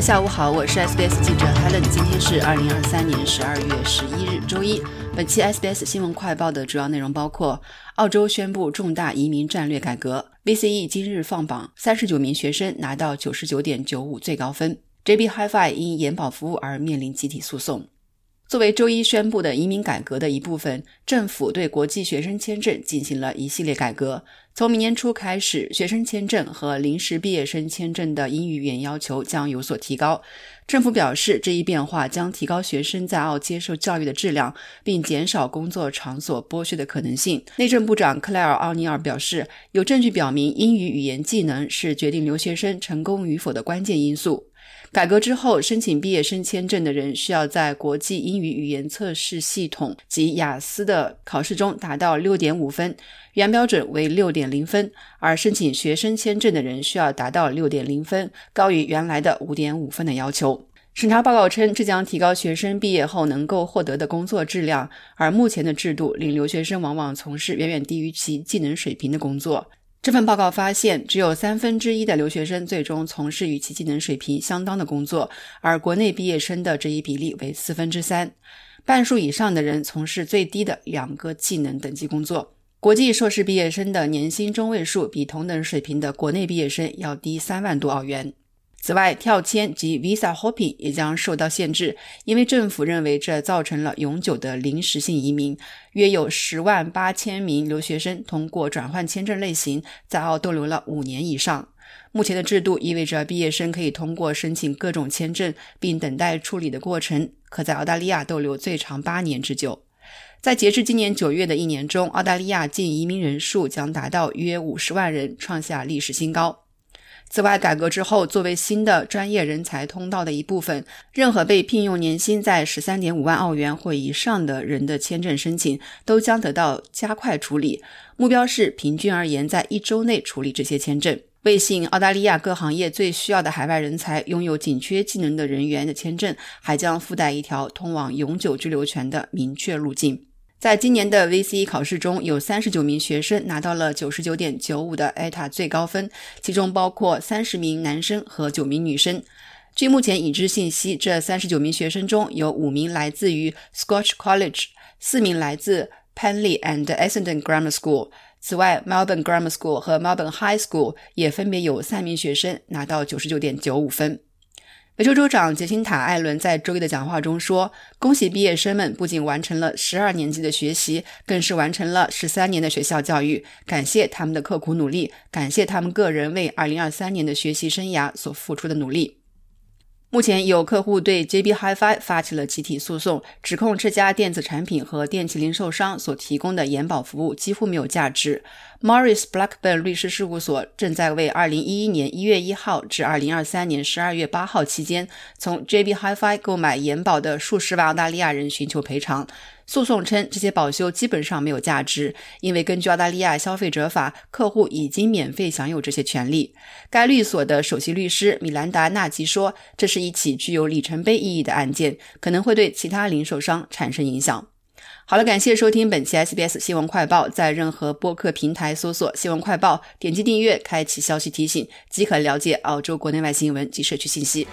下午好，我是 SBS 记者 Helen。今天是二零二三年十二月十一日，周一。本期 SBS 新闻快报的主要内容包括：澳洲宣布重大移民战略改革；VCE 今日放榜，三十九名学生拿到九十九点九五最高分；JB Hi-Fi 因延保服务而面临集体诉讼。作为周一宣布的移民改革的一部分，政府对国际学生签证进行了一系列改革。从明年初开始，学生签证和临时毕业生签证的英语语言要求将有所提高。政府表示，这一变化将提高学生在澳接受教育的质量，并减少工作场所剥削的可能性。内政部长克莱尔·奥尼尔表示，有证据表明英语语言技能是决定留学生成功与否的关键因素。改革之后，申请毕业生签证的人需要在国际英语语言测试系统及雅思的考试中达到六点五分，原标准为六点零分；而申请学生签证的人需要达到六点零分，高于原来的五点五分的要求。审查报告称，这将提高学生毕业后能够获得的工作质量，而目前的制度令留学生往往从事远远低于其技能水平的工作。这份报告发现，只有三分之一的留学生最终从事与其技能水平相当的工作，而国内毕业生的这一比例为四分之三。半数以上的人从事最低的两个技能等级工作。国际硕士毕业生的年薪中位数比同等水平的国内毕业生要低三万多澳元。此外，跳签及 visa hopping 也将受到限制，因为政府认为这造成了永久的临时性移民。约有十万八千名留学生通过转换签证类型在澳逗留了五年以上。目前的制度意味着毕业生可以通过申请各种签证并等待处理的过程，可在澳大利亚逗留最长八年之久。在截至今年九月的一年中，澳大利亚净移民人数将达到约五十万人，创下历史新高。此外，改革之后，作为新的专业人才通道的一部分，任何被聘用年薪在十三点五万澳元或以上的人的签证申请都将得到加快处理。目标是平均而言，在一周内处理这些签证。为吸引澳大利亚各行业最需要的海外人才，拥有紧缺技能的人员的签证还将附带一条通往永久居留权的明确路径。在今年的 VCE 考试中，有三十九名学生拿到了九十九点九五的 ETA 最高分，其中包括三十名男生和九名女生。据目前已知信息，这三十九名学生中有五名来自于 Scotch College，四名来自 Penley and Essendon Grammar School。此外，Melbourne Grammar School 和 Melbourne High School 也分别有三名学生拿到九十九点九五分。维州州长杰辛塔·艾伦在周一的讲话中说：“恭喜毕业生们，不仅完成了十二年级的学习，更是完成了十三年的学校教育。感谢他们的刻苦努力，感谢他们个人为二零二三年的学习生涯所付出的努力。”目前有客户对 JB Hi-Fi 发起了集体诉讼，指控这家电子产品和电器零售商所提供的延保服务几乎没有价值。Morris Blackburn 律师事务所正在为2011年1月1号至2023年12月8号期间从 JB Hi-Fi 购买延保的数十万澳大利亚人寻求赔偿。诉讼称，这些保修基本上没有价值，因为根据澳大利亚消费者法，客户已经免费享有这些权利。该律所的首席律师米兰达·纳吉说：“这是一起具有里程碑意义的案件，可能会对其他零售商产生影响。”好了，感谢收听本期 SBS 新闻快报，在任何播客平台搜索“新闻快报”，点击订阅，开启消息提醒，即可了解澳洲国内外新闻及社区信息。